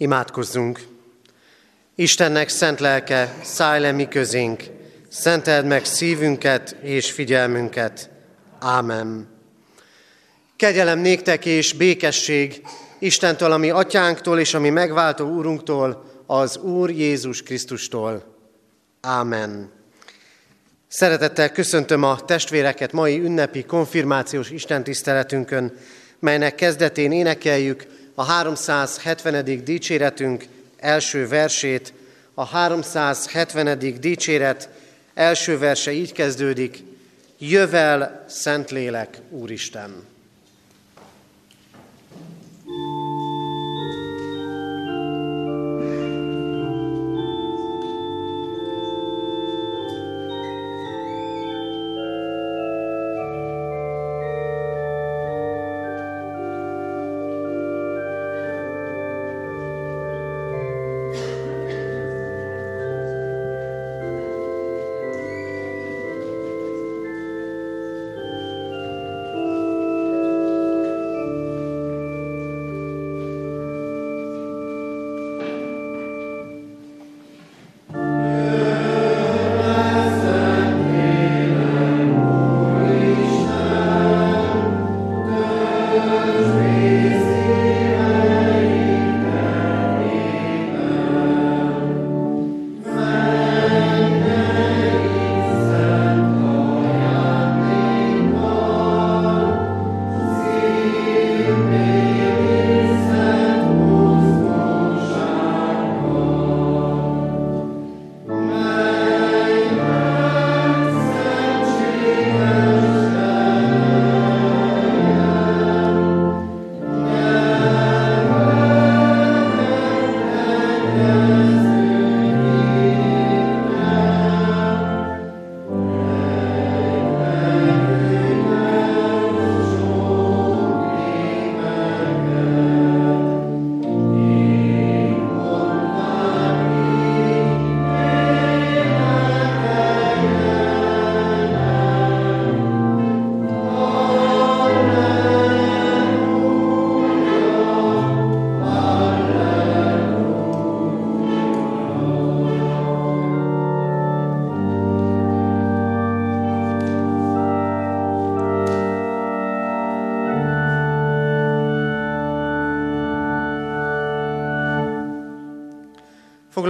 Imádkozzunk! Istennek szent lelke, szállj le mi közénk, szenteld meg szívünket és figyelmünket. Ámen. Kegyelem néktek és békesség Istentől, ami atyánktól és ami megváltó úrunktól, az Úr Jézus Krisztustól. Ámen. Szeretettel köszöntöm a testvéreket mai ünnepi konfirmációs istentiszteletünkön, melynek kezdetén énekeljük a 370. dicséretünk első versét. A 370. dicséret első verse így kezdődik, Jövel, Szentlélek, Úristen!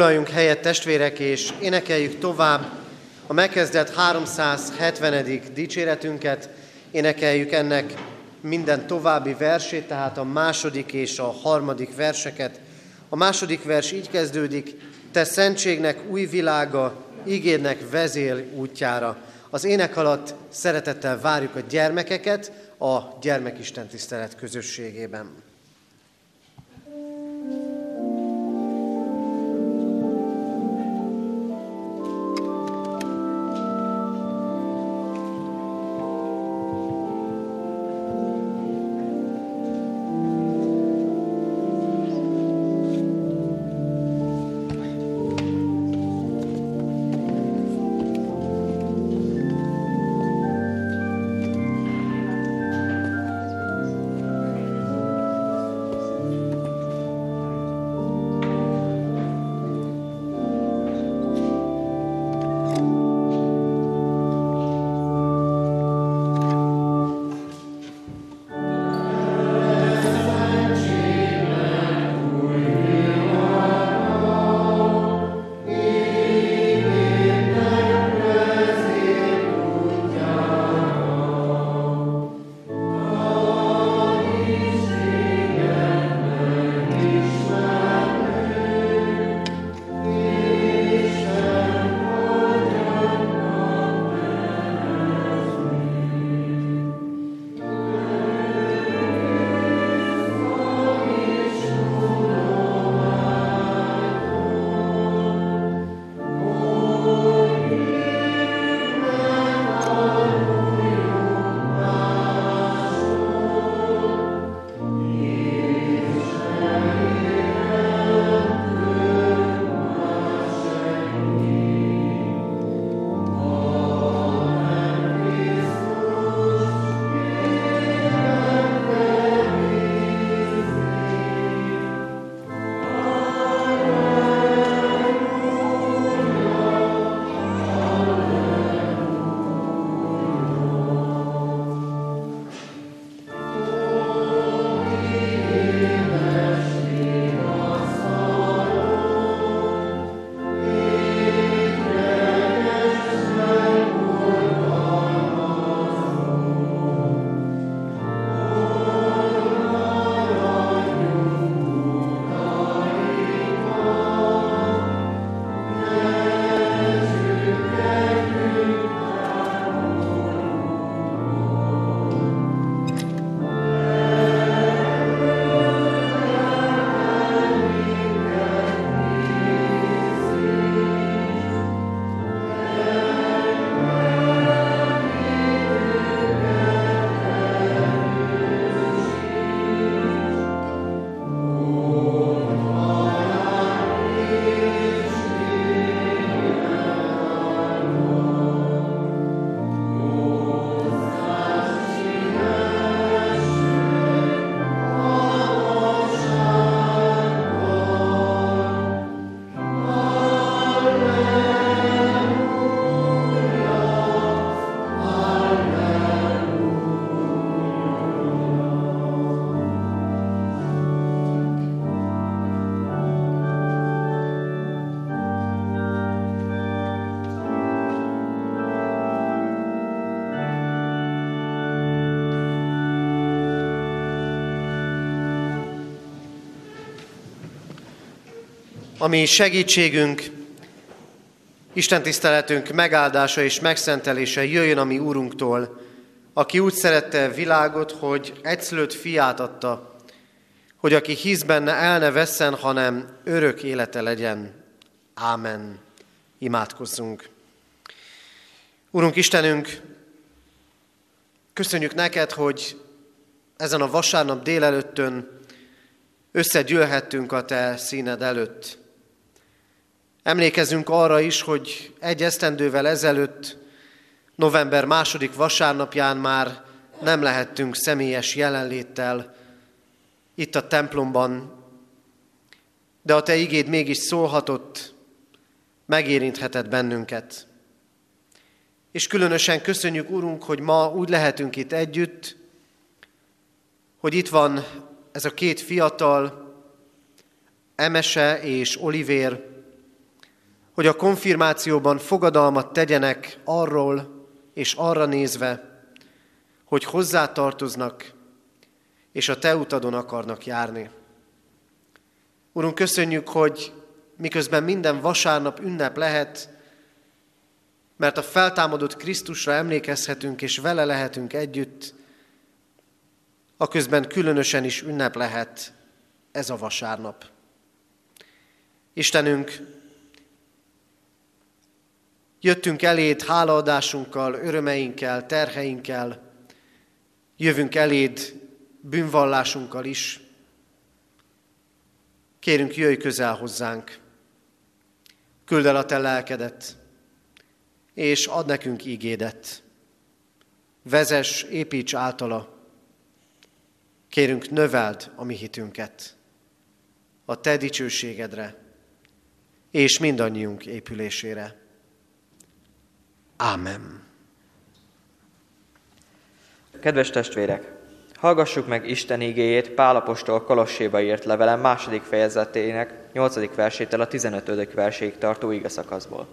Foglaljunk helyet testvérek, és énekeljük tovább a megkezdett 370. dicséretünket, énekeljük ennek minden további versét, tehát a második és a harmadik verseket. A második vers így kezdődik, te szentségnek új világa, ígédnek vezél útjára. Az ének alatt szeretettel várjuk a gyermekeket a gyermekisten tisztelet közösségében. Ami segítségünk, Isten tiszteletünk megáldása és megszentelése jöjjön a mi Úrunktól, aki úgy szerette világot, hogy egyszülött fiát adta, hogy aki hisz benne, el ne vesszen, hanem örök élete legyen. Ámen. Imádkozzunk. Urunk Istenünk, köszönjük neked, hogy ezen a vasárnap délelőttön összegyűlhettünk a te színed előtt. Emlékezünk arra is, hogy egy esztendővel ezelőtt, november második vasárnapján már nem lehettünk személyes jelenléttel itt a templomban, de a Te igéd mégis szólhatott, megérinthetett bennünket. És különösen köszönjük, Urunk, hogy ma úgy lehetünk itt együtt, hogy itt van ez a két fiatal, Emese és Olivér, hogy a konfirmációban fogadalmat tegyenek arról és arra nézve, hogy hozzátartoznak, és a Te utadon akarnak járni. Urunk, köszönjük, hogy miközben minden vasárnap ünnep lehet, mert a feltámadott Krisztusra emlékezhetünk, és vele lehetünk együtt, a közben különösen is ünnep lehet ez a vasárnap. Istenünk, jöttünk eléd hálaadásunkkal, örömeinkkel, terheinkkel, jövünk eléd bűnvallásunkkal is. Kérünk, jöjj közel hozzánk, küld el a te lelkedet, és ad nekünk ígédet. Vezes, építs általa, kérünk, növeld a mi hitünket a te dicsőségedre, és mindannyiunk épülésére. Ámen. Kedves testvérek! Hallgassuk meg Isten igéjét Pálapostól Kolosséba írt levelem második fejezetének 8. versétől a 15. verséig tartó igazakaszból.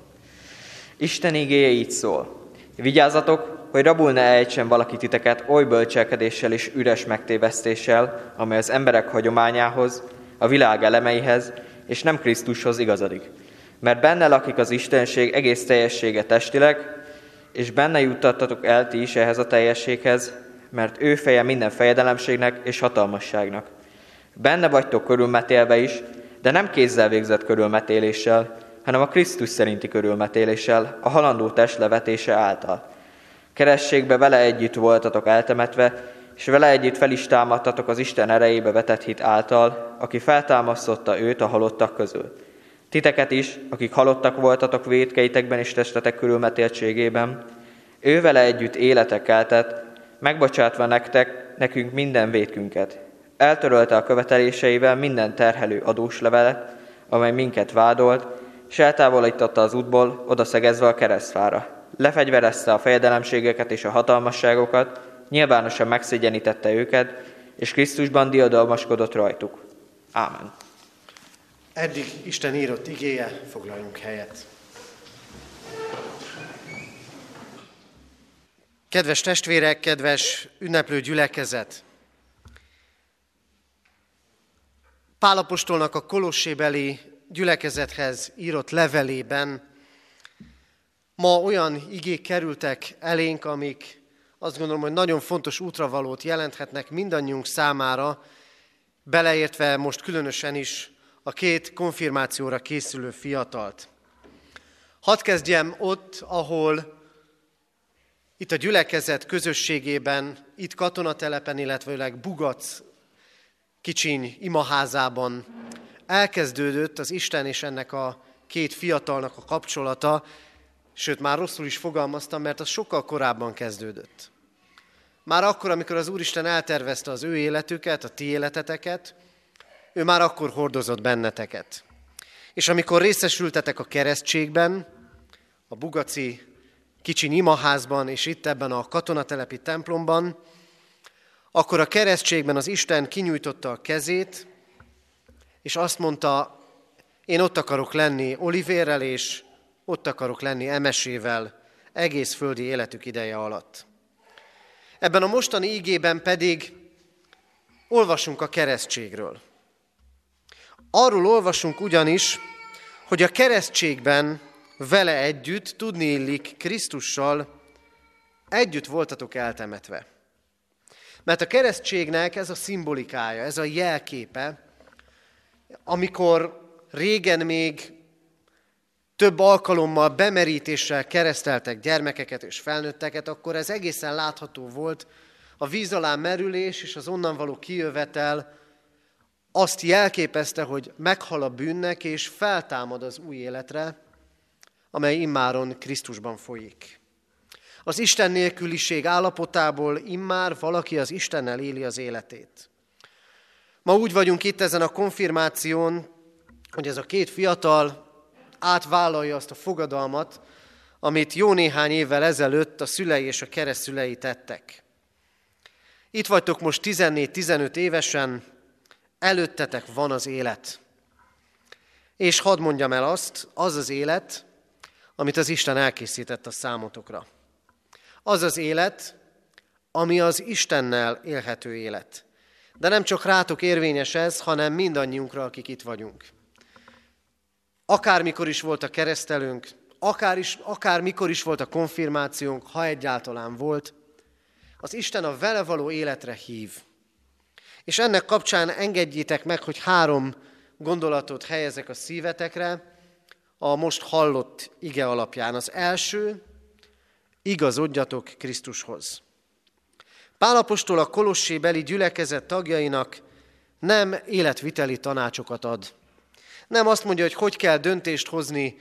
Isten igéje így szól. Vigyázzatok, hogy rabul ne ejtsen valaki titeket oly bölcselkedéssel és üres megtévesztéssel, amely az emberek hagyományához, a világ elemeihez, és nem Krisztushoz igazodik. Mert benne lakik az Istenség egész teljessége testileg, és benne juttattatok el ti is ehhez a teljességhez, mert ő feje minden fejedelemségnek és hatalmasságnak. Benne vagytok körülmetélve is, de nem kézzel végzett körülmetéléssel, hanem a Krisztus szerinti körülmetéléssel, a halandó test levetése által. Kerességbe vele együtt voltatok eltemetve, és vele együtt fel is támadtatok az Isten erejébe vetett hit által, aki feltámasztotta őt a halottak közül. Titeket is, akik halottak voltatok védkeitekben és testetek körülmetéltségében, ő vele együtt életek keltett, megbocsátva nektek, nekünk minden védkünket. Eltörölte a követeléseivel minden terhelő adós levelet, amely minket vádolt, és eltávolította az útból, odaszegezve a keresztfára. Lefegyverezte a fejedelemségeket és a hatalmasságokat, nyilvánosan megszégyenítette őket, és Krisztusban diadalmaskodott rajtuk. Ámen. Eddig Isten írott igéje, foglaljunk helyet. Kedves testvérek, kedves ünneplő gyülekezet! Pálapostolnak a kolossébeli gyülekezethez írott levelében ma olyan igék kerültek elénk, amik azt gondolom, hogy nagyon fontos útravalót jelenthetnek mindannyiunk számára, beleértve most különösen is a két konfirmációra készülő fiatalt. Hadd kezdjem ott, ahol itt a gyülekezet közösségében, itt katonatelepen, illetve Bugac kicsiny imaházában elkezdődött az Isten és ennek a két fiatalnak a kapcsolata, sőt már rosszul is fogalmaztam, mert az sokkal korábban kezdődött. Már akkor, amikor az Úristen eltervezte az ő életüket, a ti életeteket, ő már akkor hordozott benneteket. És amikor részesültetek a keresztségben, a bugaci kicsi imaházban és itt ebben a katonatelepi templomban, akkor a keresztségben az Isten kinyújtotta a kezét, és azt mondta, én ott akarok lenni Olivérrel, és ott akarok lenni Emesével egész földi életük ideje alatt. Ebben a mostani ígében pedig olvasunk a keresztségről. Arról olvasunk ugyanis, hogy a keresztségben vele együtt, tudni illik Krisztussal, együtt voltatok eltemetve. Mert a keresztségnek ez a szimbolikája, ez a jelképe, amikor régen még több alkalommal bemerítéssel kereszteltek gyermekeket és felnőtteket, akkor ez egészen látható volt, a víz alá merülés és az onnan való kijövetel azt jelképezte, hogy meghal a bűnnek és feltámad az új életre, amely immáron Krisztusban folyik. Az Isten nélküliség állapotából immár valaki az Istennel éli az életét. Ma úgy vagyunk itt ezen a konfirmáción, hogy ez a két fiatal átvállalja azt a fogadalmat, amit jó néhány évvel ezelőtt a szülei és a keresztülei tettek. Itt vagytok most 14-15 évesen, előttetek van az élet. És hadd mondjam el azt, az az élet, amit az Isten elkészített a számotokra. Az az élet, ami az Istennel élhető élet. De nem csak rátok érvényes ez, hanem mindannyiunkra, akik itt vagyunk. Akármikor is volt a keresztelőnk, akár, is, akár mikor is volt a konfirmációnk, ha egyáltalán volt, az Isten a vele való életre hív. És ennek kapcsán engedjétek meg, hogy három gondolatot helyezek a szívetekre a most hallott ige alapján. Az első, igazodjatok Krisztushoz. Pálapostól a Kolossé beli gyülekezet tagjainak nem életviteli tanácsokat ad. Nem azt mondja, hogy hogy kell döntést hozni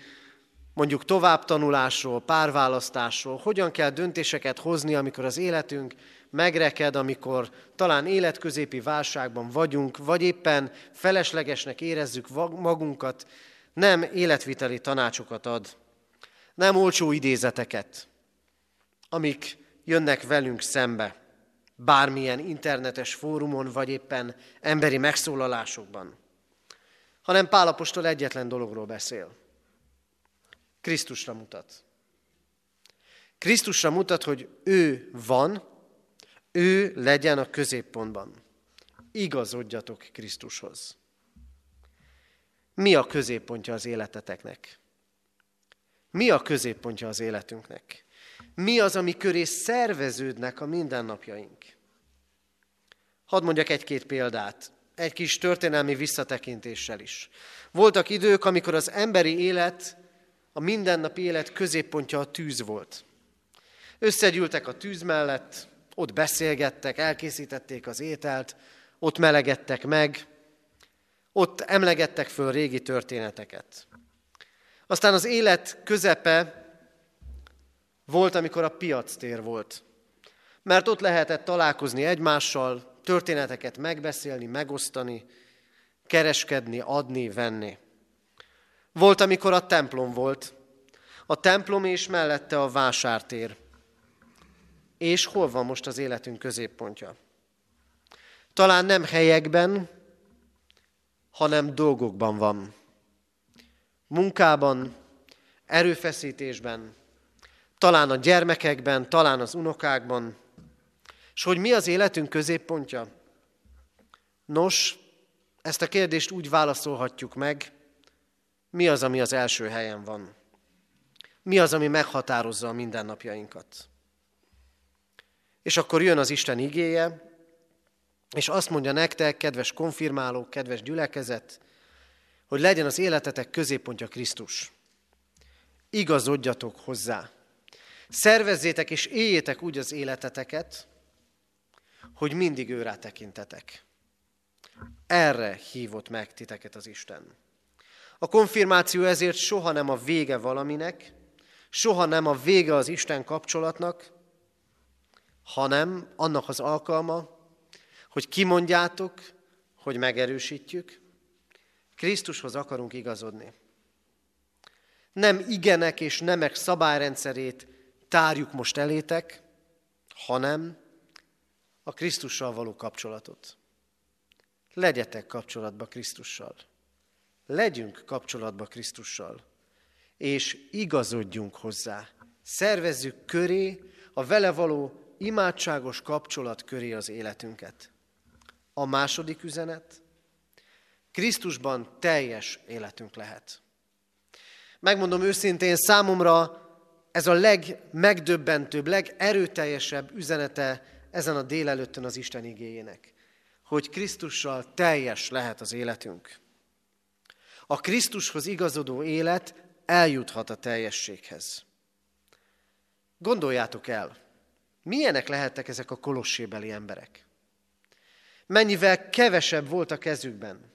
mondjuk továbbtanulásról, párválasztásról, hogyan kell döntéseket hozni, amikor az életünk megreked, amikor talán életközépi válságban vagyunk, vagy éppen feleslegesnek érezzük magunkat, nem életviteli tanácsokat ad, nem olcsó idézeteket, amik jönnek velünk szembe, bármilyen internetes fórumon, vagy éppen emberi megszólalásokban, hanem Pálapostól egyetlen dologról beszél – Krisztusra mutat. Krisztusra mutat, hogy ő van, ő legyen a középpontban. Igazodjatok Krisztushoz. Mi a középpontja az életeteknek? Mi a középpontja az életünknek? Mi az, ami köré szerveződnek a mindennapjaink? Hadd mondjak egy-két példát, egy kis történelmi visszatekintéssel is. Voltak idők, amikor az emberi élet a mindennapi élet középpontja a tűz volt. Összegyűltek a tűz mellett, ott beszélgettek, elkészítették az ételt, ott melegedtek meg, ott emlegettek föl régi történeteket. Aztán az élet közepe volt, amikor a piac tér volt. Mert ott lehetett találkozni egymással, történeteket megbeszélni, megosztani, kereskedni, adni, venni. Volt, amikor a templom volt, a templom és mellette a vásártér. És hol van most az életünk középpontja? Talán nem helyekben, hanem dolgokban van. Munkában, erőfeszítésben, talán a gyermekekben, talán az unokákban. És hogy mi az életünk középpontja? Nos, ezt a kérdést úgy válaszolhatjuk meg, mi az, ami az első helyen van? Mi az, ami meghatározza a mindennapjainkat? És akkor jön az Isten igéje, és azt mondja nektek, kedves konfirmálók, kedves gyülekezet, hogy legyen az életetek középpontja Krisztus. Igazodjatok hozzá. Szervezzétek és éljétek úgy az életeteket, hogy mindig őrá tekintetek. Erre hívott meg titeket az Isten. A konfirmáció ezért soha nem a vége valaminek, soha nem a vége az Isten kapcsolatnak, hanem annak az alkalma, hogy kimondjátok, hogy megerősítjük, Krisztushoz akarunk igazodni. Nem igenek és nemek szabályrendszerét tárjuk most elétek, hanem a Krisztussal való kapcsolatot. Legyetek kapcsolatba Krisztussal. Legyünk kapcsolatba Krisztussal, és igazodjunk hozzá. Szervezzük köré, a vele való imádságos kapcsolat köré az életünket. A második üzenet, Krisztusban teljes életünk lehet. Megmondom őszintén, számomra ez a legmegdöbbentőbb, legerőteljesebb üzenete ezen a délelőttön az Isten igényének, hogy Krisztussal teljes lehet az életünk. A Krisztushoz igazodó élet eljuthat a teljességhez. Gondoljátok el, milyenek lehettek ezek a kolossébeli emberek? Mennyivel kevesebb volt a kezükben?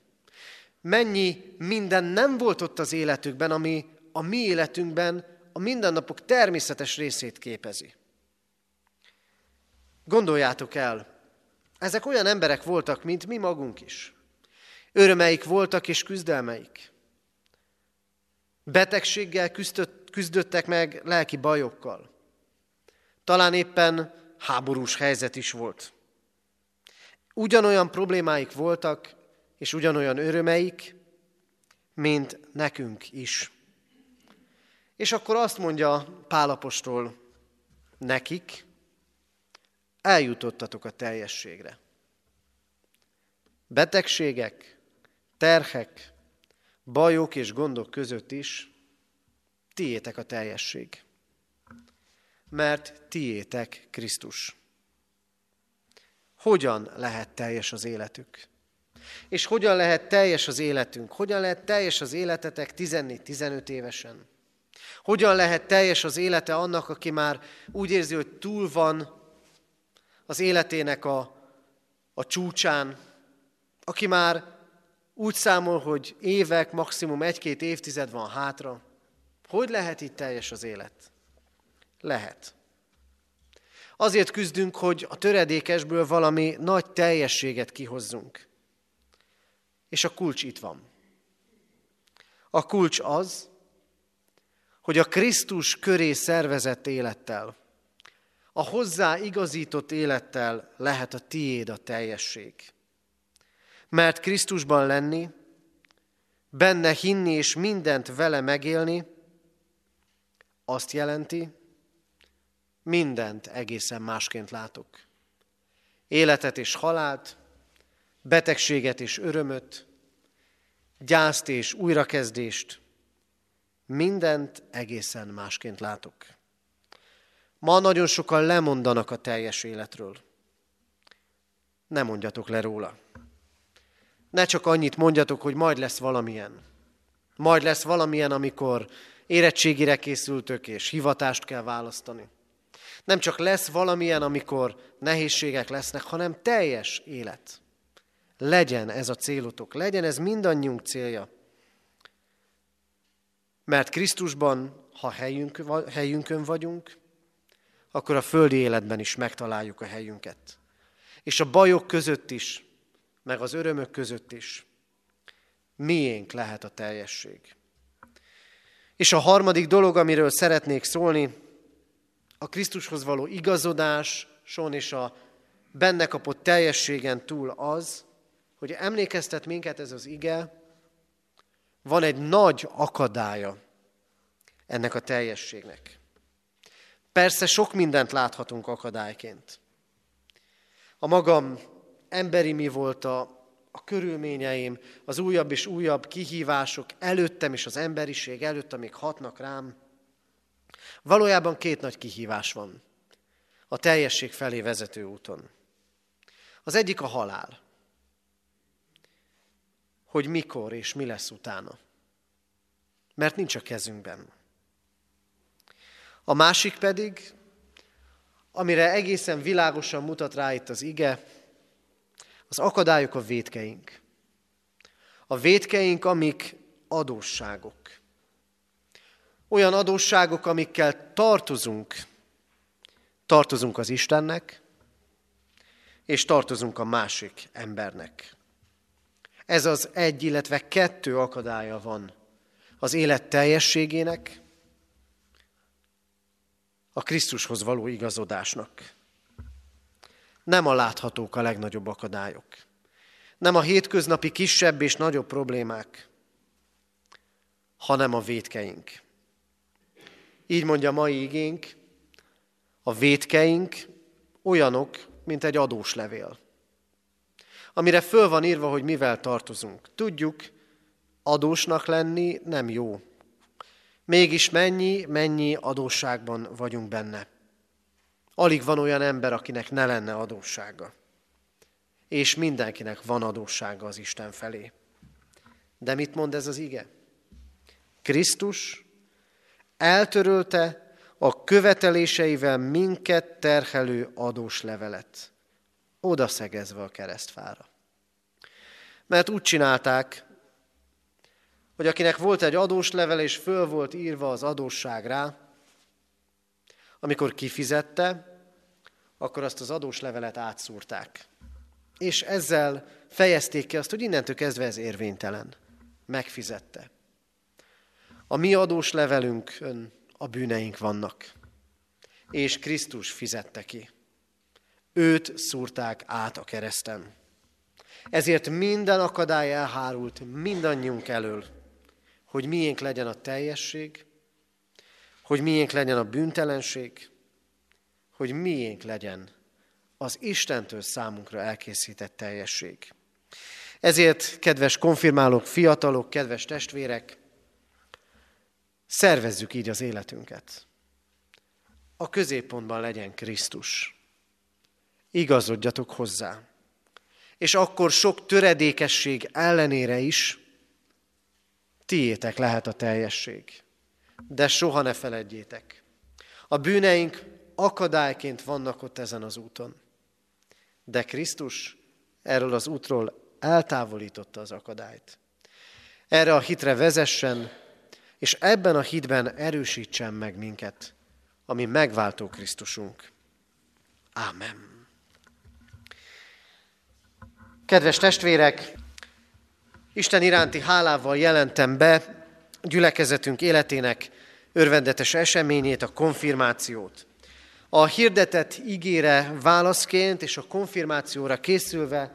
Mennyi minden nem volt ott az életükben, ami a mi életünkben a mindennapok természetes részét képezi. Gondoljátok el, ezek olyan emberek voltak, mint mi magunk is. Örömeik voltak és küzdelmeik. Betegséggel küzdött, küzdöttek meg lelki bajokkal. Talán éppen háborús helyzet is volt. Ugyanolyan problémáik voltak, és ugyanolyan örömeik, mint nekünk is. És akkor azt mondja Pálapostól nekik, eljutottatok a teljességre. Betegségek, terhek, bajok és gondok között is tiétek a teljesség. Mert tiétek Krisztus. Hogyan lehet teljes az életük? És hogyan lehet teljes az életünk? Hogyan lehet teljes az életetek 14-15 évesen? Hogyan lehet teljes az élete annak, aki már úgy érzi, hogy túl van az életének a, a csúcsán, aki már úgy számol, hogy évek, maximum egy-két évtized van hátra. Hogy lehet itt teljes az élet? Lehet. Azért küzdünk, hogy a töredékesből valami nagy teljességet kihozzunk. És a kulcs itt van. A kulcs az, hogy a Krisztus köré szervezett élettel, a hozzá igazított élettel lehet a tiéd a teljesség. Mert Krisztusban lenni, benne hinni és mindent vele megélni, azt jelenti, mindent egészen másként látok. Életet és halált, betegséget és örömöt, gyászt és újrakezdést, mindent egészen másként látok. Ma nagyon sokan lemondanak a teljes életről. Ne mondjatok le róla. Ne csak annyit mondjatok, hogy majd lesz valamilyen. Majd lesz valamilyen, amikor érettségire készültök, és hivatást kell választani. Nem csak lesz valamilyen, amikor nehézségek lesznek, hanem teljes élet. Legyen ez a célotok, legyen ez mindannyiunk célja. Mert Krisztusban, ha helyünk, helyünkön vagyunk, akkor a földi életben is megtaláljuk a helyünket. És a bajok között is, meg az örömök között is miénk lehet a teljesség. És a harmadik dolog, amiről szeretnék szólni, a Krisztushoz való igazodáson és a benne kapott teljességen túl az, hogy emlékeztet minket ez az ige, van egy nagy akadálya ennek a teljességnek. Persze sok mindent láthatunk akadályként. A magam emberi mi volt a, a körülményeim, az újabb és újabb kihívások előttem és az emberiség előtt, amik hatnak rám. Valójában két nagy kihívás van a teljesség felé vezető úton. Az egyik a halál hogy mikor és mi lesz utána. Mert nincs a kezünkben. A másik pedig, amire egészen világosan mutat rá itt az ige, az akadályok a védkeink. A védkeink, amik adósságok. Olyan adósságok, amikkel tartozunk. Tartozunk az Istennek, és tartozunk a másik embernek. Ez az egy, illetve kettő akadálya van az élet teljességének, a Krisztushoz való igazodásnak. Nem a láthatók a legnagyobb akadályok. Nem a hétköznapi kisebb és nagyobb problémák, hanem a védkeink. Így mondja mai igénk, a védkeink olyanok, mint egy adós levél amire föl van írva, hogy mivel tartozunk. Tudjuk, adósnak lenni nem jó. Mégis mennyi, mennyi adósságban vagyunk benne. Alig van olyan ember, akinek ne lenne adóssága. És mindenkinek van adóssága az Isten felé. De mit mond ez az ige? Krisztus eltörölte a követeléseivel minket terhelő adós levelet, oda szegezve a keresztfára. Mert úgy csinálták, hogy akinek volt egy adós level, és föl volt írva az adósság rá, amikor kifizette, akkor azt az adós levelet átszúrták. És ezzel fejezték ki azt, hogy innentől kezdve ez érvénytelen. Megfizette. A mi adós levelünkön a bűneink vannak. És Krisztus fizette ki. Őt szúrták át a kereszten. Ezért minden akadály elhárult mindannyiunk elől, hogy miénk legyen a teljesség, hogy miénk legyen a bűntelenség, hogy miénk legyen az Istentől számunkra elkészített teljesség. Ezért, kedves konfirmálók, fiatalok, kedves testvérek, szervezzük így az életünket. A középpontban legyen Krisztus. Igazodjatok hozzá. És akkor sok töredékesség ellenére is tiétek lehet a teljesség. De soha ne feledjétek. A bűneink akadályként vannak ott ezen az úton. De Krisztus erről az útról eltávolította az akadályt. Erre a hitre vezessen, és ebben a hitben erősítsen meg minket, ami megváltó Krisztusunk. Ámen. Kedves testvérek, Isten iránti hálával jelentem be gyülekezetünk életének örvendetes eseményét, a konfirmációt. A hirdetett ígére válaszként és a konfirmációra készülve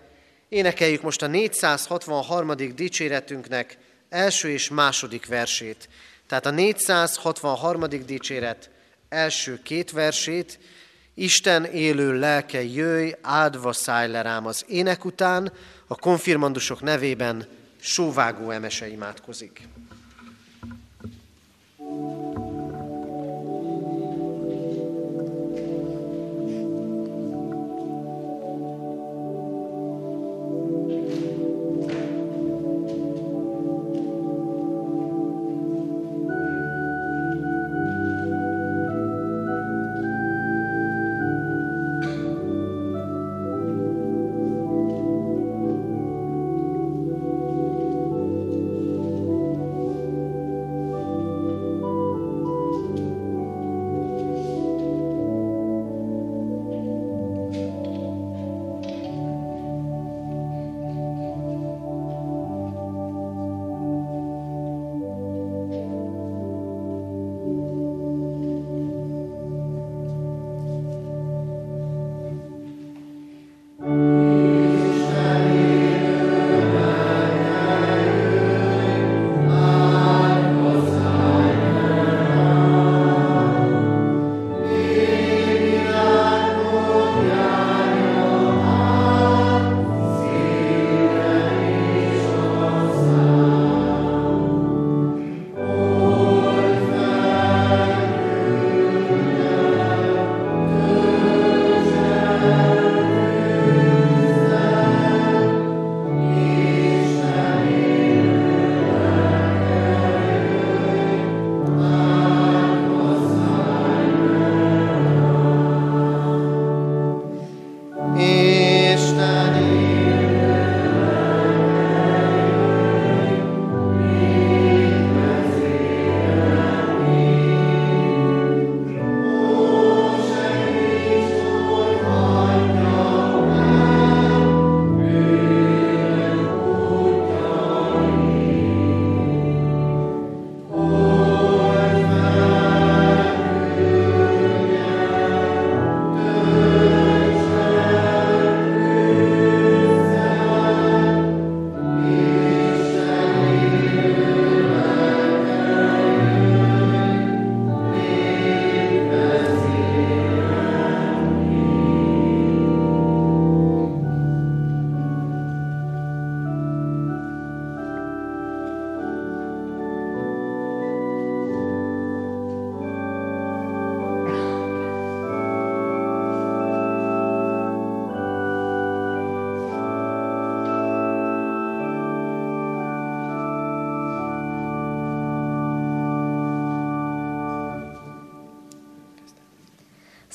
énekeljük most a 463. dicséretünknek első és második versét. Tehát a 463. dicséret első két versét, Isten élő lelke jöjj, áldva szállj le rám az ének után, a konfirmandusok nevében sóvágó emese imádkozik.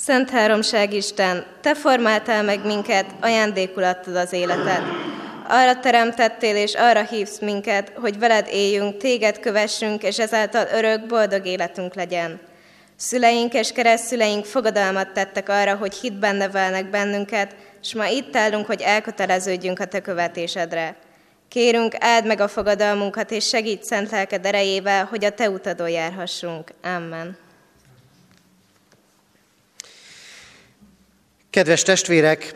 Szent Háromság Isten, Te formáltál meg minket, ajándékul adtad az életet. Arra teremtettél és arra hívsz minket, hogy veled éljünk, Téged kövessünk, és ezáltal örök, boldog életünk legyen. Szüleink és keresztszüleink fogadalmat tettek arra, hogy hitben nevelnek bennünket, és ma itt állunk, hogy elköteleződjünk a Te követésedre. Kérünk, áld meg a fogadalmunkat, és segíts szent lelked erejével, hogy a Te utadon járhassunk. Amen. Kedves testvérek,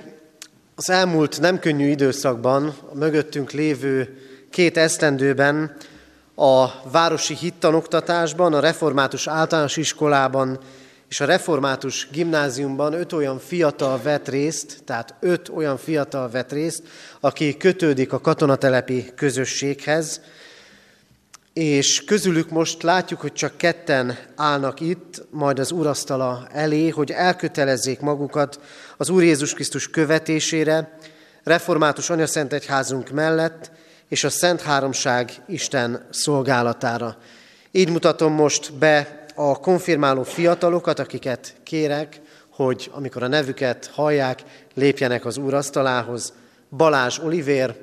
az elmúlt nem könnyű időszakban, a mögöttünk lévő két esztendőben a városi hittanoktatásban, a református általános iskolában és a református gimnáziumban öt olyan fiatal vett részt, tehát öt olyan fiatal vett részt, aki kötődik a katonatelepi közösséghez, és közülük most látjuk, hogy csak ketten állnak itt, majd az úrasztala elé, hogy elkötelezzék magukat az Úr Jézus Krisztus követésére, református anyaszentegyházunk mellett, és a Szent Háromság Isten szolgálatára. Így mutatom most be a konfirmáló fiatalokat, akiket kérek, hogy amikor a nevüket hallják, lépjenek az úr asztalához. Balázs Olivér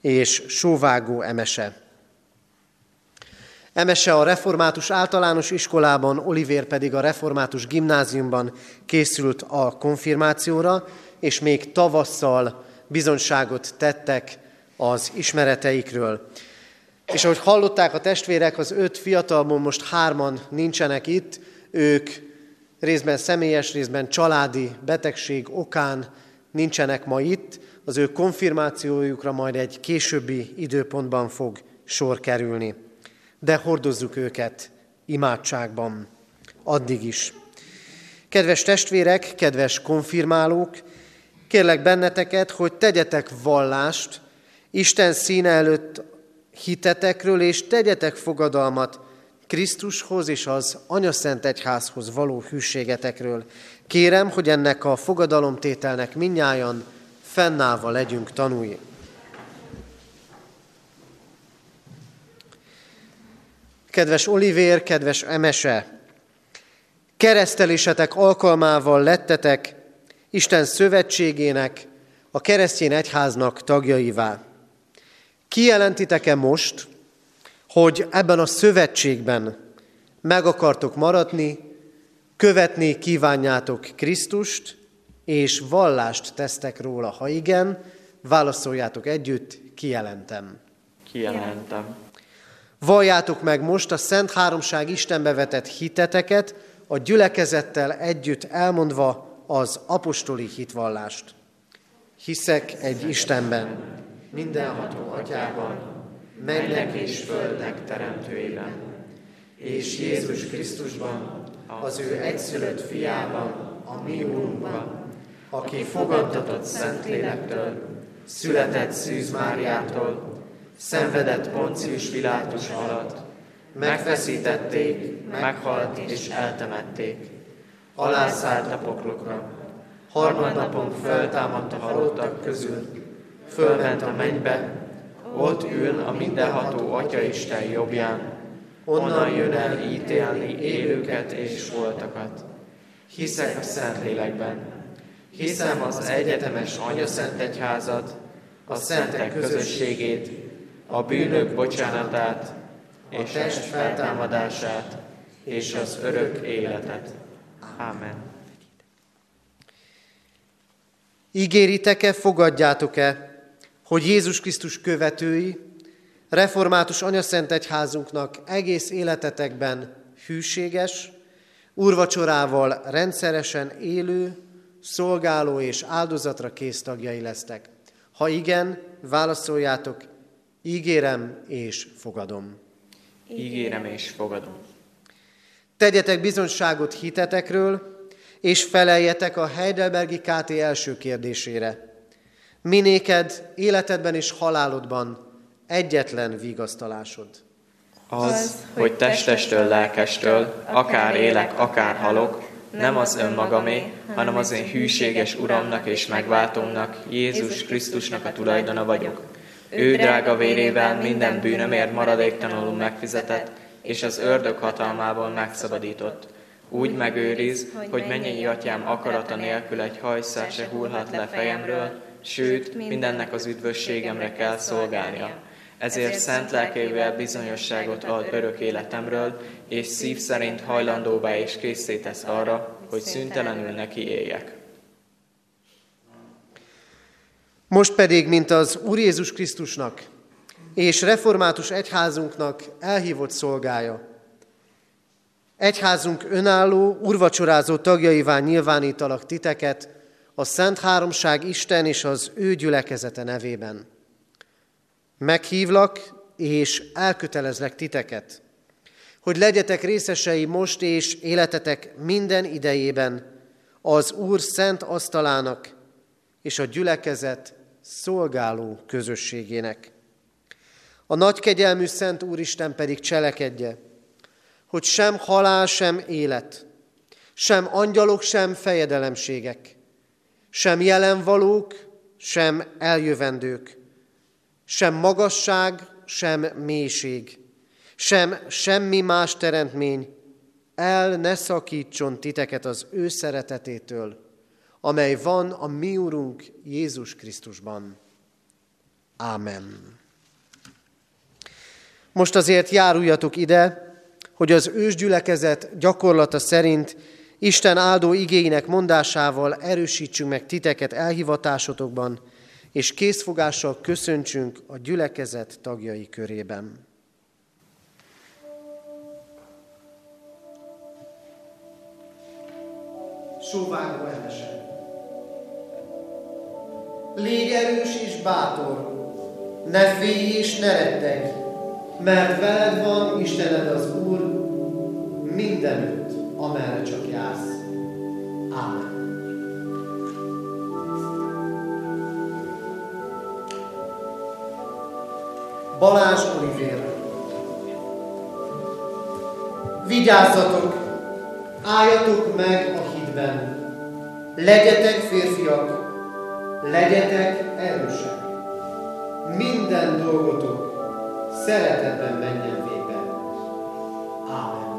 és Sóvágó Emese. Emese a református általános iskolában, Olivér pedig a református gimnáziumban készült a konfirmációra, és még tavasszal bizonyságot tettek az ismereteikről. És ahogy hallották a testvérek, az öt fiatalból most hárman nincsenek itt, ők részben személyes, részben családi betegség okán nincsenek ma itt, az ő konfirmációjukra majd egy későbbi időpontban fog sor kerülni. De hordozzuk őket imádságban, addig is. Kedves testvérek, kedves konfirmálók, kérlek benneteket, hogy tegyetek vallást Isten színe előtt hitetekről, és tegyetek fogadalmat Krisztushoz és az Anyaszent Egyházhoz való hűségetekről. Kérem, hogy ennek a fogadalomtételnek minnyájan fennállva legyünk tanúi. Kedves Olivér, kedves Emese, keresztelésetek alkalmával lettetek Isten szövetségének, a keresztény egyháznak tagjaivá. Kijelentitek-e most, hogy ebben a szövetségben meg akartok maradni, követni kívánjátok Krisztust, és vallást tesztek róla. Ha igen, válaszoljátok együtt, kijelentem. Kijelentem. Valljátok meg most a Szent Háromság Istenbe vetett hiteteket, a gyülekezettel együtt elmondva az apostoli hitvallást. Hiszek egy Istenben, mindenható atyában, mennek és földnek teremtőjében, és Jézus Krisztusban, az ő egyszülött fiában, a mi úrunkban, aki fogadtatott Szentlélektől, született Szűz Máriától, szenvedett Poncius Pilátus alatt, megfeszítették, meghalt és eltemették, alászállt a poklokra, harmadnapon föltámadt a halottak közül, fölment a mennybe, ott ül a mindenható Atya Isten jobbján, onnan jön el ítélni élőket és voltakat. Hiszek a Szentlélekben, hiszem az egyetemes Anya Szent Egyházat, a szentek közösségét, a bűnök bocsánatát, és test feltámadását, és az örök életet. Amen. Ígéritek-e, fogadjátok-e, hogy Jézus Krisztus követői, református anyaszent egyházunknak egész életetekben hűséges, urvacsorával rendszeresen élő, szolgáló és áldozatra kész tagjai lesztek. Ha igen, válaszoljátok, ígérem és fogadom. Ígérem és fogadom. Tegyetek bizonyságot hitetekről, és feleljetek a Heidelbergi KT első kérdésére. Minéked életedben és halálodban egyetlen vigasztalásod. Az, hogy testestől, lelkestől, akár élek, akár halok, nem az önmagamé, hanem az én hűséges Uramnak és megváltómnak, Jézus Krisztusnak a tulajdona vagyok. Ő drága vérével minden bűnömért maradéktalanul megfizetett, és az ördög hatalmából megszabadított. Úgy megőriz, hogy mennyei atyám akarata nélkül egy hajszár se hullhat le fejemről, sőt, mindennek az üdvösségemre kell szolgálnia. Ezért szent lelkével bizonyosságot ad örök életemről, és szív szerint hajlandóvá és készítesz arra, hogy szüntelenül neki éljek. Most pedig, mint az Úr Jézus Krisztusnak és református egyházunknak elhívott szolgája, egyházunk önálló, urvacsorázó tagjaivá nyilvánítalak titeket a Szent Háromság Isten és az ő gyülekezete nevében. Meghívlak és elkötelezlek titeket, hogy legyetek részesei most és életetek minden idejében az Úr szent asztalának és a gyülekezet szolgáló közösségének. A nagy kegyelmű Szent Úristen pedig cselekedje, hogy sem halál, sem élet, sem angyalok, sem fejedelemségek, sem jelenvalók, sem eljövendők, sem magasság, sem mélység, sem semmi más teremtmény el ne szakítson titeket az ő szeretetétől, amely van a mi Úrunk Jézus Krisztusban. Ámen. Most azért járuljatok ide, hogy az ősgyülekezet gyakorlata szerint Isten áldó igények mondásával erősítsünk meg titeket elhivatásotokban, és készfogással köszöntsünk a gyülekezet tagjai körében. Sóvágó emese. Légy erős és bátor, ne félj és ne retteg, mert veled van Istened az Úr mindenütt, amerre csak jársz. Amen. Balázs Olivér. Vigyázzatok, álljatok meg a hitben. Legyetek férfiak, legyetek erősek. Minden dolgotok szeretetben menjen végbe. Ámen.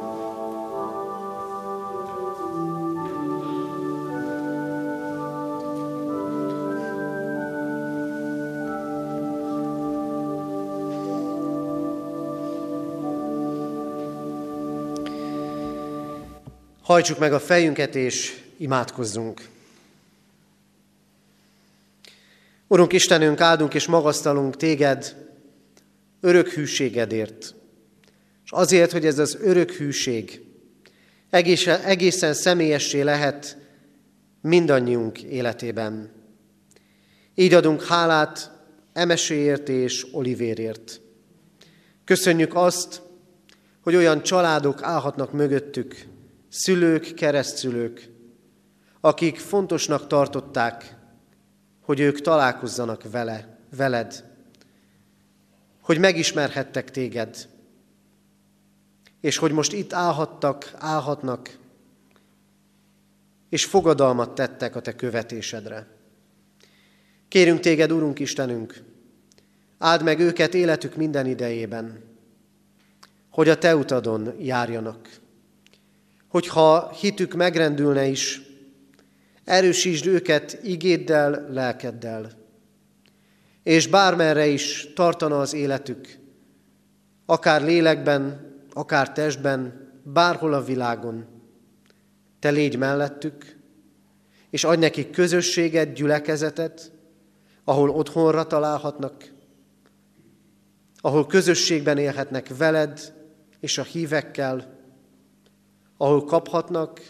Hajtsuk meg a fejünket és imádkozzunk. Urunk Istenünk, áldunk és magasztalunk téged örök hűségedért. És azért, hogy ez az örök hűség egészen, egészen személyessé lehet mindannyiunk életében. Így adunk hálát Emeséért és Olivérért. Köszönjük azt, hogy olyan családok állhatnak mögöttük, szülők, keresztszülők, akik fontosnak tartották, hogy ők találkozzanak vele, veled, hogy megismerhettek téged, és hogy most itt állhattak, állhatnak, és fogadalmat tettek a te követésedre. Kérünk téged, Urunk Istenünk, áld meg őket életük minden idejében, hogy a te utadon járjanak. Hogyha hitük megrendülne is, erősítsd őket igéddel, lelkeddel. És bármerre is tartana az életük, akár lélekben, akár testben, bárhol a világon, te légy mellettük, és adj nekik közösséget, gyülekezetet, ahol otthonra találhatnak, ahol közösségben élhetnek veled és a hívekkel, ahol kaphatnak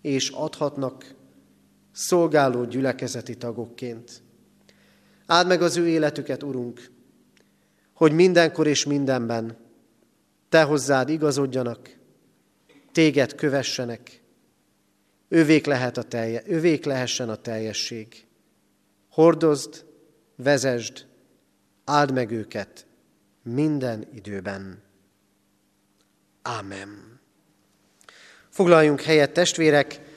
és adhatnak szolgáló gyülekezeti tagokként. Áld meg az ő életüket, Urunk, hogy mindenkor és mindenben Te hozzád igazodjanak, Téged kövessenek, ővék, lehet a telje, ővék lehessen a teljesség. Hordozd, vezesd, áld meg őket minden időben. Ámen. Foglaljunk helyet, testvérek!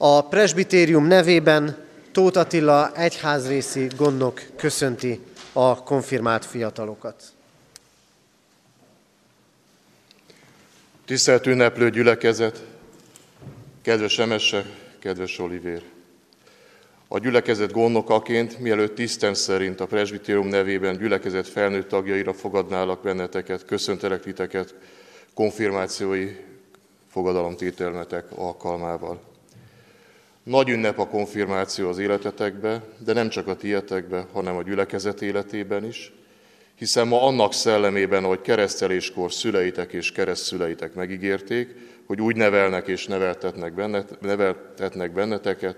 A presbitérium nevében Tóth Attila egyházrészi gondnok köszönti a konfirmált fiatalokat. Tisztelt ünneplő gyülekezet, kedves Emese, kedves Olivér! A gyülekezet gondnokaként, mielőtt tisztem szerint a presbitérium nevében gyülekezet felnőtt tagjaira fogadnálak benneteket, köszöntelek titeket konfirmációi fogadalomtételmetek alkalmával. Nagy ünnep a konfirmáció az életetekbe, de nem csak a tietekbe, hanem a gyülekezet életében is, hiszen ma annak szellemében, hogy kereszteléskor szüleitek és keresztszüleitek megígérték, hogy úgy nevelnek és neveltetnek, bennet, neveltetnek benneteket,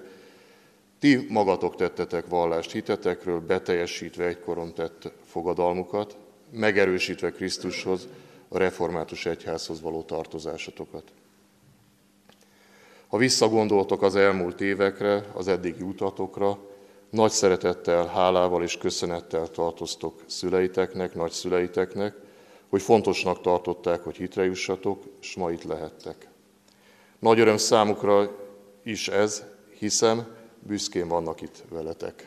ti magatok tettetek vallást hitetekről, beteljesítve egykoron tett fogadalmukat, megerősítve Krisztushoz, a református egyházhoz való tartozásotokat. Ha visszagondoltok az elmúlt évekre, az eddigi utatokra, nagy szeretettel, hálával és köszönettel tartoztok szüleiteknek, nagyszüleiteknek, hogy fontosnak tartották, hogy hitre jussatok, és ma itt lehettek. Nagy öröm számukra is ez, hiszem, büszkén vannak itt veletek.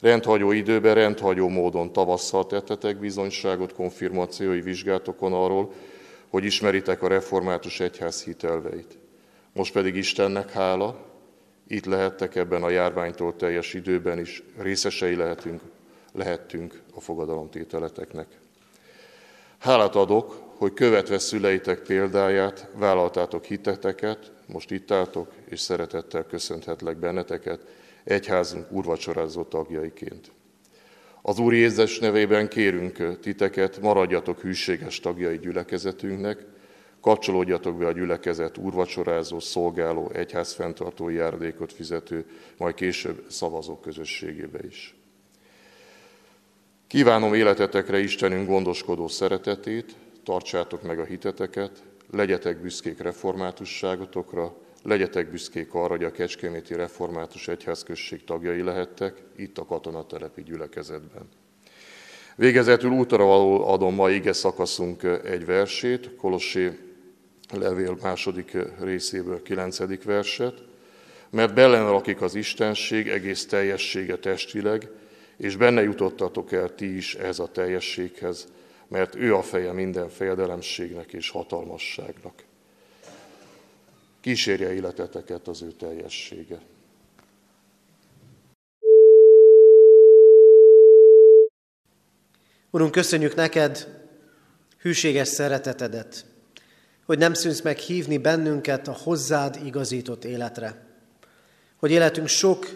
Rendhagyó időben, rendhagyó módon tavasszal tettetek bizonyságot konfirmációi vizsgátokon arról, hogy ismeritek a református egyház hitelveit. Most pedig Istennek hála, itt lehettek ebben a járványtól teljes időben is, részesei lehetünk, lehettünk a fogadalomtételeteknek. Hálát adok, hogy követve szüleitek példáját vállaltátok hiteteket, most itt álltok, és szeretettel köszönhetlek benneteket, egyházunk úrvacsorázó tagjaiként. Az Úr Jézus nevében kérünk titeket, maradjatok hűséges tagjai gyülekezetünknek, kapcsolódjatok be a gyülekezet úrvacsorázó, szolgáló, egyház fenntartó járdékot fizető, majd később szavazó közösségébe is. Kívánom életetekre Istenünk gondoskodó szeretetét, tartsátok meg a hiteteket, legyetek büszkék reformátusságotokra, legyetek büszkék arra, hogy a Kecskeméti Református Egyházközség tagjai lehettek, itt a katonatelepi gyülekezetben. Végezetül útra adom ma ige szakaszunk egy versét, Kolossé levél második részéből kilencedik verset, mert bellen lakik az Istenség egész teljessége testileg, és benne jutottatok el ti is ez a teljességhez, mert ő a feje minden fejedelemségnek és hatalmasságnak. Kísérje életeteket az ő teljessége. Urunk, köszönjük neked hűséges szeretetedet, hogy nem szűnsz meg hívni bennünket a hozzád igazított életre, hogy életünk sok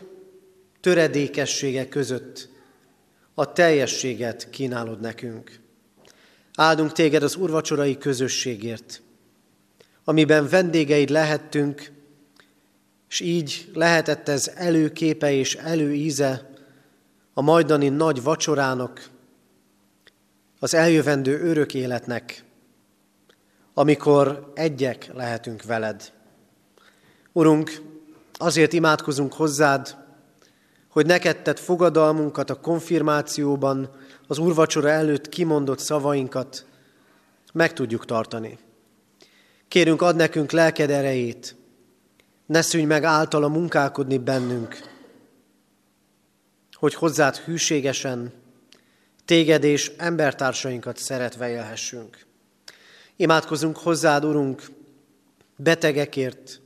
töredékessége között a teljességet kínálod nekünk. Áldunk téged az urvacsorai közösségért, amiben vendégeid lehettünk, és így lehetett ez előképe és előíze a majdani nagy vacsorának, az eljövendő örök életnek, amikor egyek lehetünk veled. Urunk, azért imádkozunk hozzád, hogy neked tett fogadalmunkat a konfirmációban, az úrvacsora előtt kimondott szavainkat meg tudjuk tartani. Kérünk, ad nekünk lelked erejét, ne szűnj meg általa munkálkodni bennünk, hogy hozzád hűségesen, téged és embertársainkat szeretve élhessünk. Imádkozunk hozzád, Urunk, betegekért,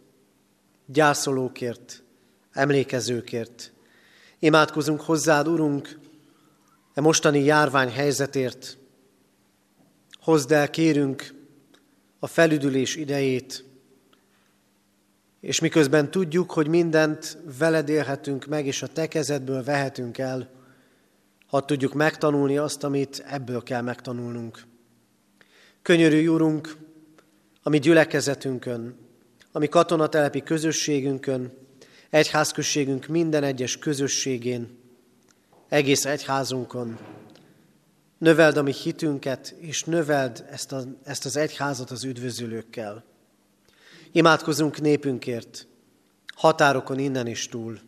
gyászolókért, emlékezőkért. Imádkozunk hozzád, Urunk, e mostani járvány helyzetért. Hozd el, kérünk, a felüdülés idejét, és miközben tudjuk, hogy mindent veled élhetünk meg, és a te kezedből vehetünk el, ha tudjuk megtanulni azt, amit ebből kell megtanulnunk. Könyörülj, Úrunk, ami gyülekezetünkön, ami katonatelepi közösségünkön, egyházközségünk minden egyes közösségén, egész egyházunkon. Növeld a mi hitünket, és növeld ezt, a, ezt az egyházat az üdvözülőkkel. Imádkozunk népünkért, határokon innen is túl.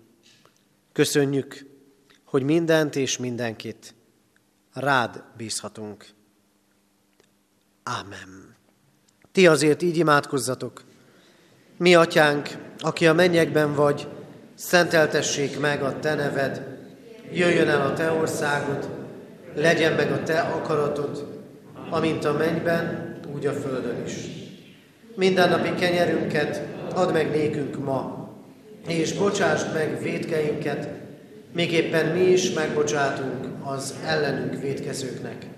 Köszönjük, hogy mindent és mindenkit rád bízhatunk. Ámen. Ti azért így imádkozzatok. Mi, atyánk, aki a mennyekben vagy, szenteltessék meg a te neved, jöjjön el a te országod, legyen meg a te akaratod, amint a mennyben, úgy a földön is. Mindennapi kenyerünket add meg nékünk ma, és bocsásd meg védkeinket, még éppen mi is megbocsátunk az ellenünk védkezőknek.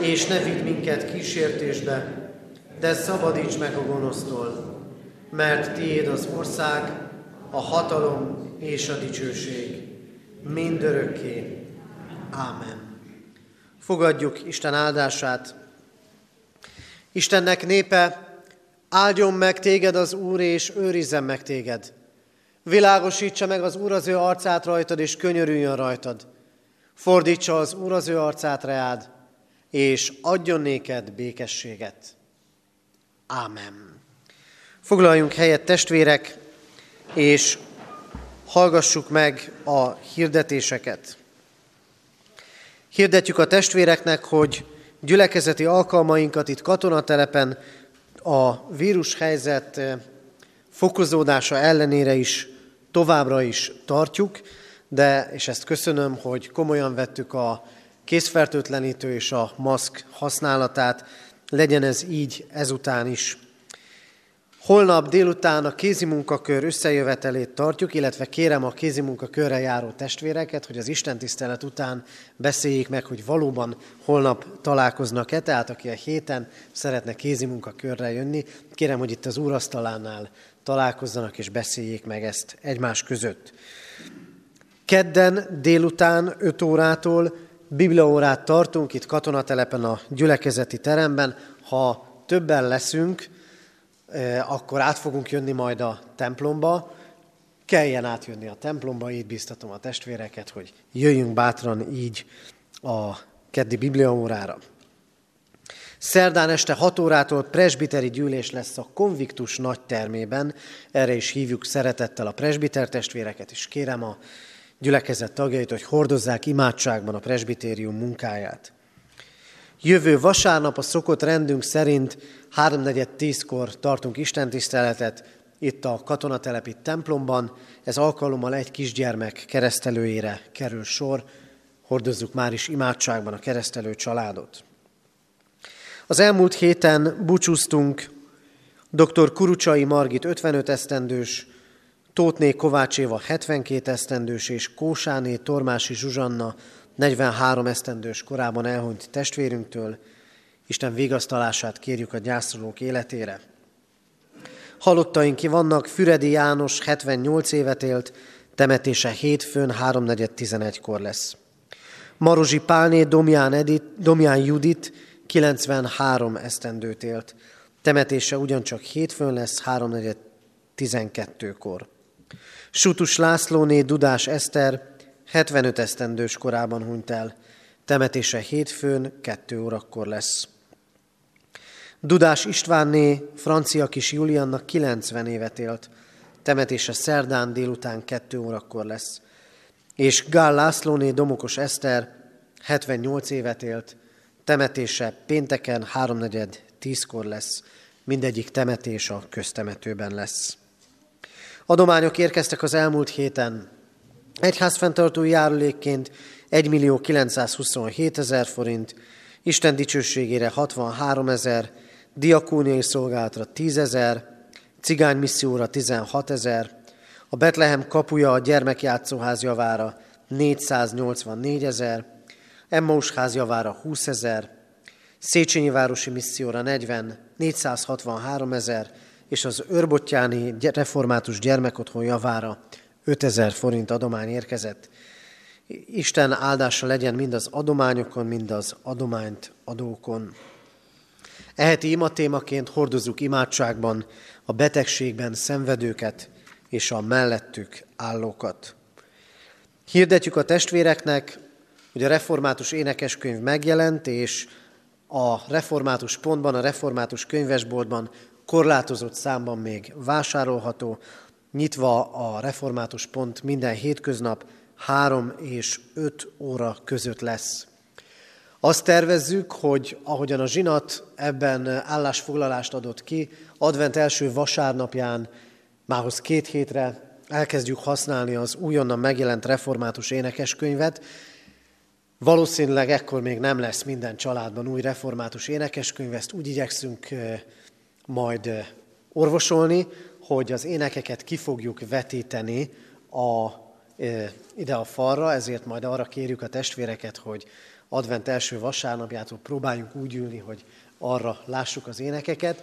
És ne vidd minket kísértésbe, de szabadíts meg a gonosztól, mert tiéd az ország, a hatalom és a dicsőség, mindörökké. Ámen. Fogadjuk Isten áldását. Istennek népe, áldjon meg téged az Úr, és őrizzen meg téged. Világosítsa meg az Úr az ő arcát rajtad, és könyörüljön rajtad. Fordítsa az Úr az ő arcát reád, és adjon néked békességet. Ámen. Foglaljunk helyet, testvérek, és hallgassuk meg a hirdetéseket. Hirdetjük a testvéreknek, hogy gyülekezeti alkalmainkat itt katonatelepen a vírushelyzet fokozódása ellenére is továbbra is tartjuk, de, és ezt köszönöm, hogy komolyan vettük a készfertőtlenítő és a maszk használatát, legyen ez így ezután is. Holnap délután a kézi munkakör összejövetelét tartjuk, illetve kérem a kézi munkakörre járó testvéreket, hogy az Isten tisztelet után beszéljék meg, hogy valóban holnap találkoznak-e, tehát aki a héten szeretne kézi munkakörre jönni, kérem, hogy itt az úrasztalánál találkozzanak és beszéljék meg ezt egymás között. Kedden délután 5 órától bibliaórát tartunk itt katonatelepen a gyülekezeti teremben. Ha többen leszünk, eh, akkor át fogunk jönni majd a templomba. Kelljen átjönni a templomba, így biztatom a testvéreket, hogy jöjjünk bátran így a keddi bibliaórára. Szerdán este 6 órától presbiteri gyűlés lesz a konviktus nagy termében. Erre is hívjuk szeretettel a presbiter testvéreket, és kérem a gyülekezet tagjait, hogy hordozzák imádságban a presbitérium munkáját. Jövő vasárnap a szokott rendünk szerint 3.4.10-kor tartunk istentiszteletet itt a katonatelepi templomban. Ez alkalommal egy kisgyermek keresztelőjére kerül sor. Hordozzuk már is imádságban a keresztelő családot. Az elmúlt héten búcsúztunk dr. Kurucsai Margit 55 esztendős, Tótné Kovács Éva 72 esztendős és Kósáné Tormási Zsuzsanna 43 esztendős korában elhunyt testvérünktől. Isten vigasztalását kérjük a gyászolók életére. Halottaink ki vannak, Füredi János 78 évet élt, temetése hétfőn 3.4.11-kor lesz. Marozsi Pálné Domján, Edith, Domján Judit 93 esztendőt élt. Temetése ugyancsak hétfőn lesz, 3.4.12-kor. Sutus Lászlóné Dudás Eszter 75 esztendős korában hunyt el. Temetése hétfőn, 2 órakor lesz. Dudás Istvánné Francia kis Juliannak 90 évet élt. Temetése szerdán délután 2 órakor lesz. És Gál Lászlóné Domokos Eszter 78 évet élt. Temetése pénteken 3.4.10-kor lesz. Mindegyik temetés a köztemetőben lesz. Adományok érkeztek az elmúlt héten. Egyházfenntartói járulékként 1 millió 927 ezer forint, Isten dicsőségére 63 ezer, diakóniai szolgálatra 10 ezer, cigány misszióra 16 ezer, a Betlehem kapuja a gyermekjátszóház javára 484 ezer, Emmaus ház javára 20 ezer, Széchenyi városi misszióra 40, 463 ezer, és az Örbottyáni református gyermekotthon javára 5000 forint adomány érkezett. Isten áldása legyen mind az adományokon, mind az adományt adókon. Eheti imatémaként hordozzuk imádságban a betegségben szenvedőket és a mellettük állókat. Hirdetjük a testvéreknek, hogy a református énekeskönyv megjelent, és a református pontban, a református könyvesboltban korlátozott számban még vásárolható, nyitva a református pont minden hétköznap 3 és 5 óra között lesz. Azt tervezzük, hogy ahogyan a zsinat ebben állásfoglalást adott ki, advent első vasárnapján, mához két hétre elkezdjük használni az újonnan megjelent református énekeskönyvet, Valószínűleg ekkor még nem lesz minden családban új református énekeskönyv, ezt úgy igyekszünk majd orvosolni, hogy az énekeket ki fogjuk vetíteni a, ide a falra, ezért majd arra kérjük a testvéreket, hogy advent első vasárnapjától próbáljunk úgy ülni, hogy arra lássuk az énekeket,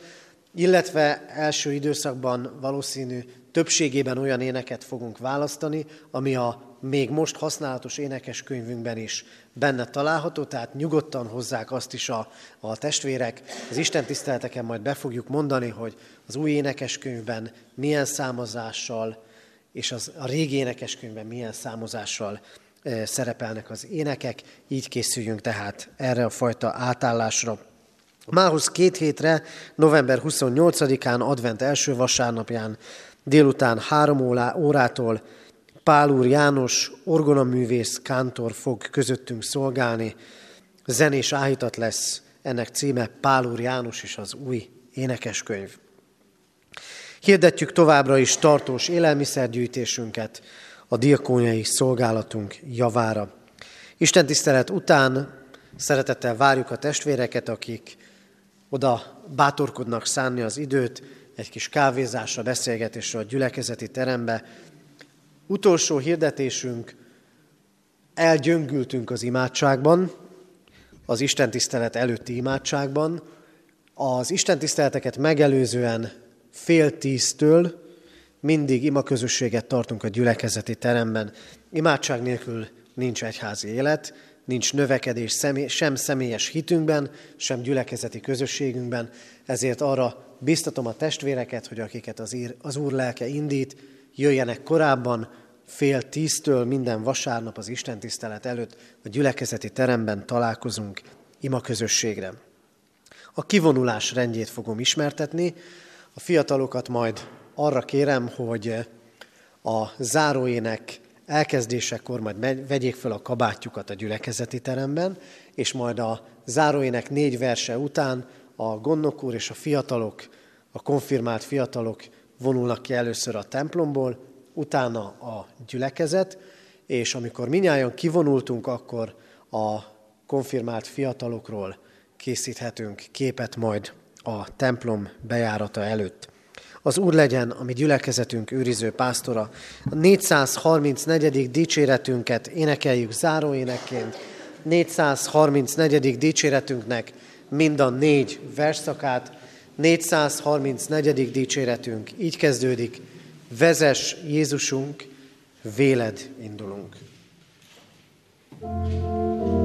illetve első időszakban valószínű többségében olyan éneket fogunk választani, ami a még most használatos énekeskönyvünkben is benne található, tehát nyugodtan hozzák azt is a, a testvérek. Az Isten tiszteleteken majd be fogjuk mondani, hogy az új énekeskönyvben milyen számozással, és az, a régi énekeskönyvben milyen számozással e, szerepelnek az énekek, így készüljünk tehát erre a fajta átállásra. Mához két hétre, november 28-án, advent első vasárnapján, délután három órától Pál úr János, orgonaművész, kántor fog közöttünk szolgálni. Zenés áhítat lesz, ennek címe Pál úr János és az új énekeskönyv. Hirdetjük továbbra is tartós élelmiszergyűjtésünket a diakóniai szolgálatunk javára. Isten tisztelet után szeretettel várjuk a testvéreket, akik oda bátorkodnak szánni az időt, egy kis kávézásra, beszélgetésre a gyülekezeti terembe, Utolsó hirdetésünk, elgyöngültünk az imádságban, az Isten tisztelet előtti imádságban. Az Isten tiszteleteket megelőzően fél tíztől mindig ima közösséget tartunk a gyülekezeti teremben. Imádság nélkül nincs egyházi élet, nincs növekedés sem személyes hitünkben, sem gyülekezeti közösségünkben, ezért arra biztatom a testvéreket, hogy akiket az, ír, az Úr lelke indít, jöjjenek korábban, fél tíztől minden vasárnap az Isten tisztelet előtt a gyülekezeti teremben találkozunk ima közösségre. A kivonulás rendjét fogom ismertetni, a fiatalokat majd arra kérem, hogy a záróének elkezdésekor majd vegyék fel a kabátjukat a gyülekezeti teremben, és majd a záróének négy verse után a gondnok úr és a fiatalok, a konfirmált fiatalok vonulnak ki először a templomból, utána a gyülekezet, és amikor minnyáján kivonultunk, akkor a konfirmált fiatalokról készíthetünk képet majd a templom bejárata előtt. Az Úr legyen, ami gyülekezetünk őriző pásztora. A 434. dicséretünket énekeljük záróénekként. 434. dicséretünknek mind a négy versszakát. 434. dicséretünk így kezdődik. Vezes Jézusunk, véled indulunk. thank you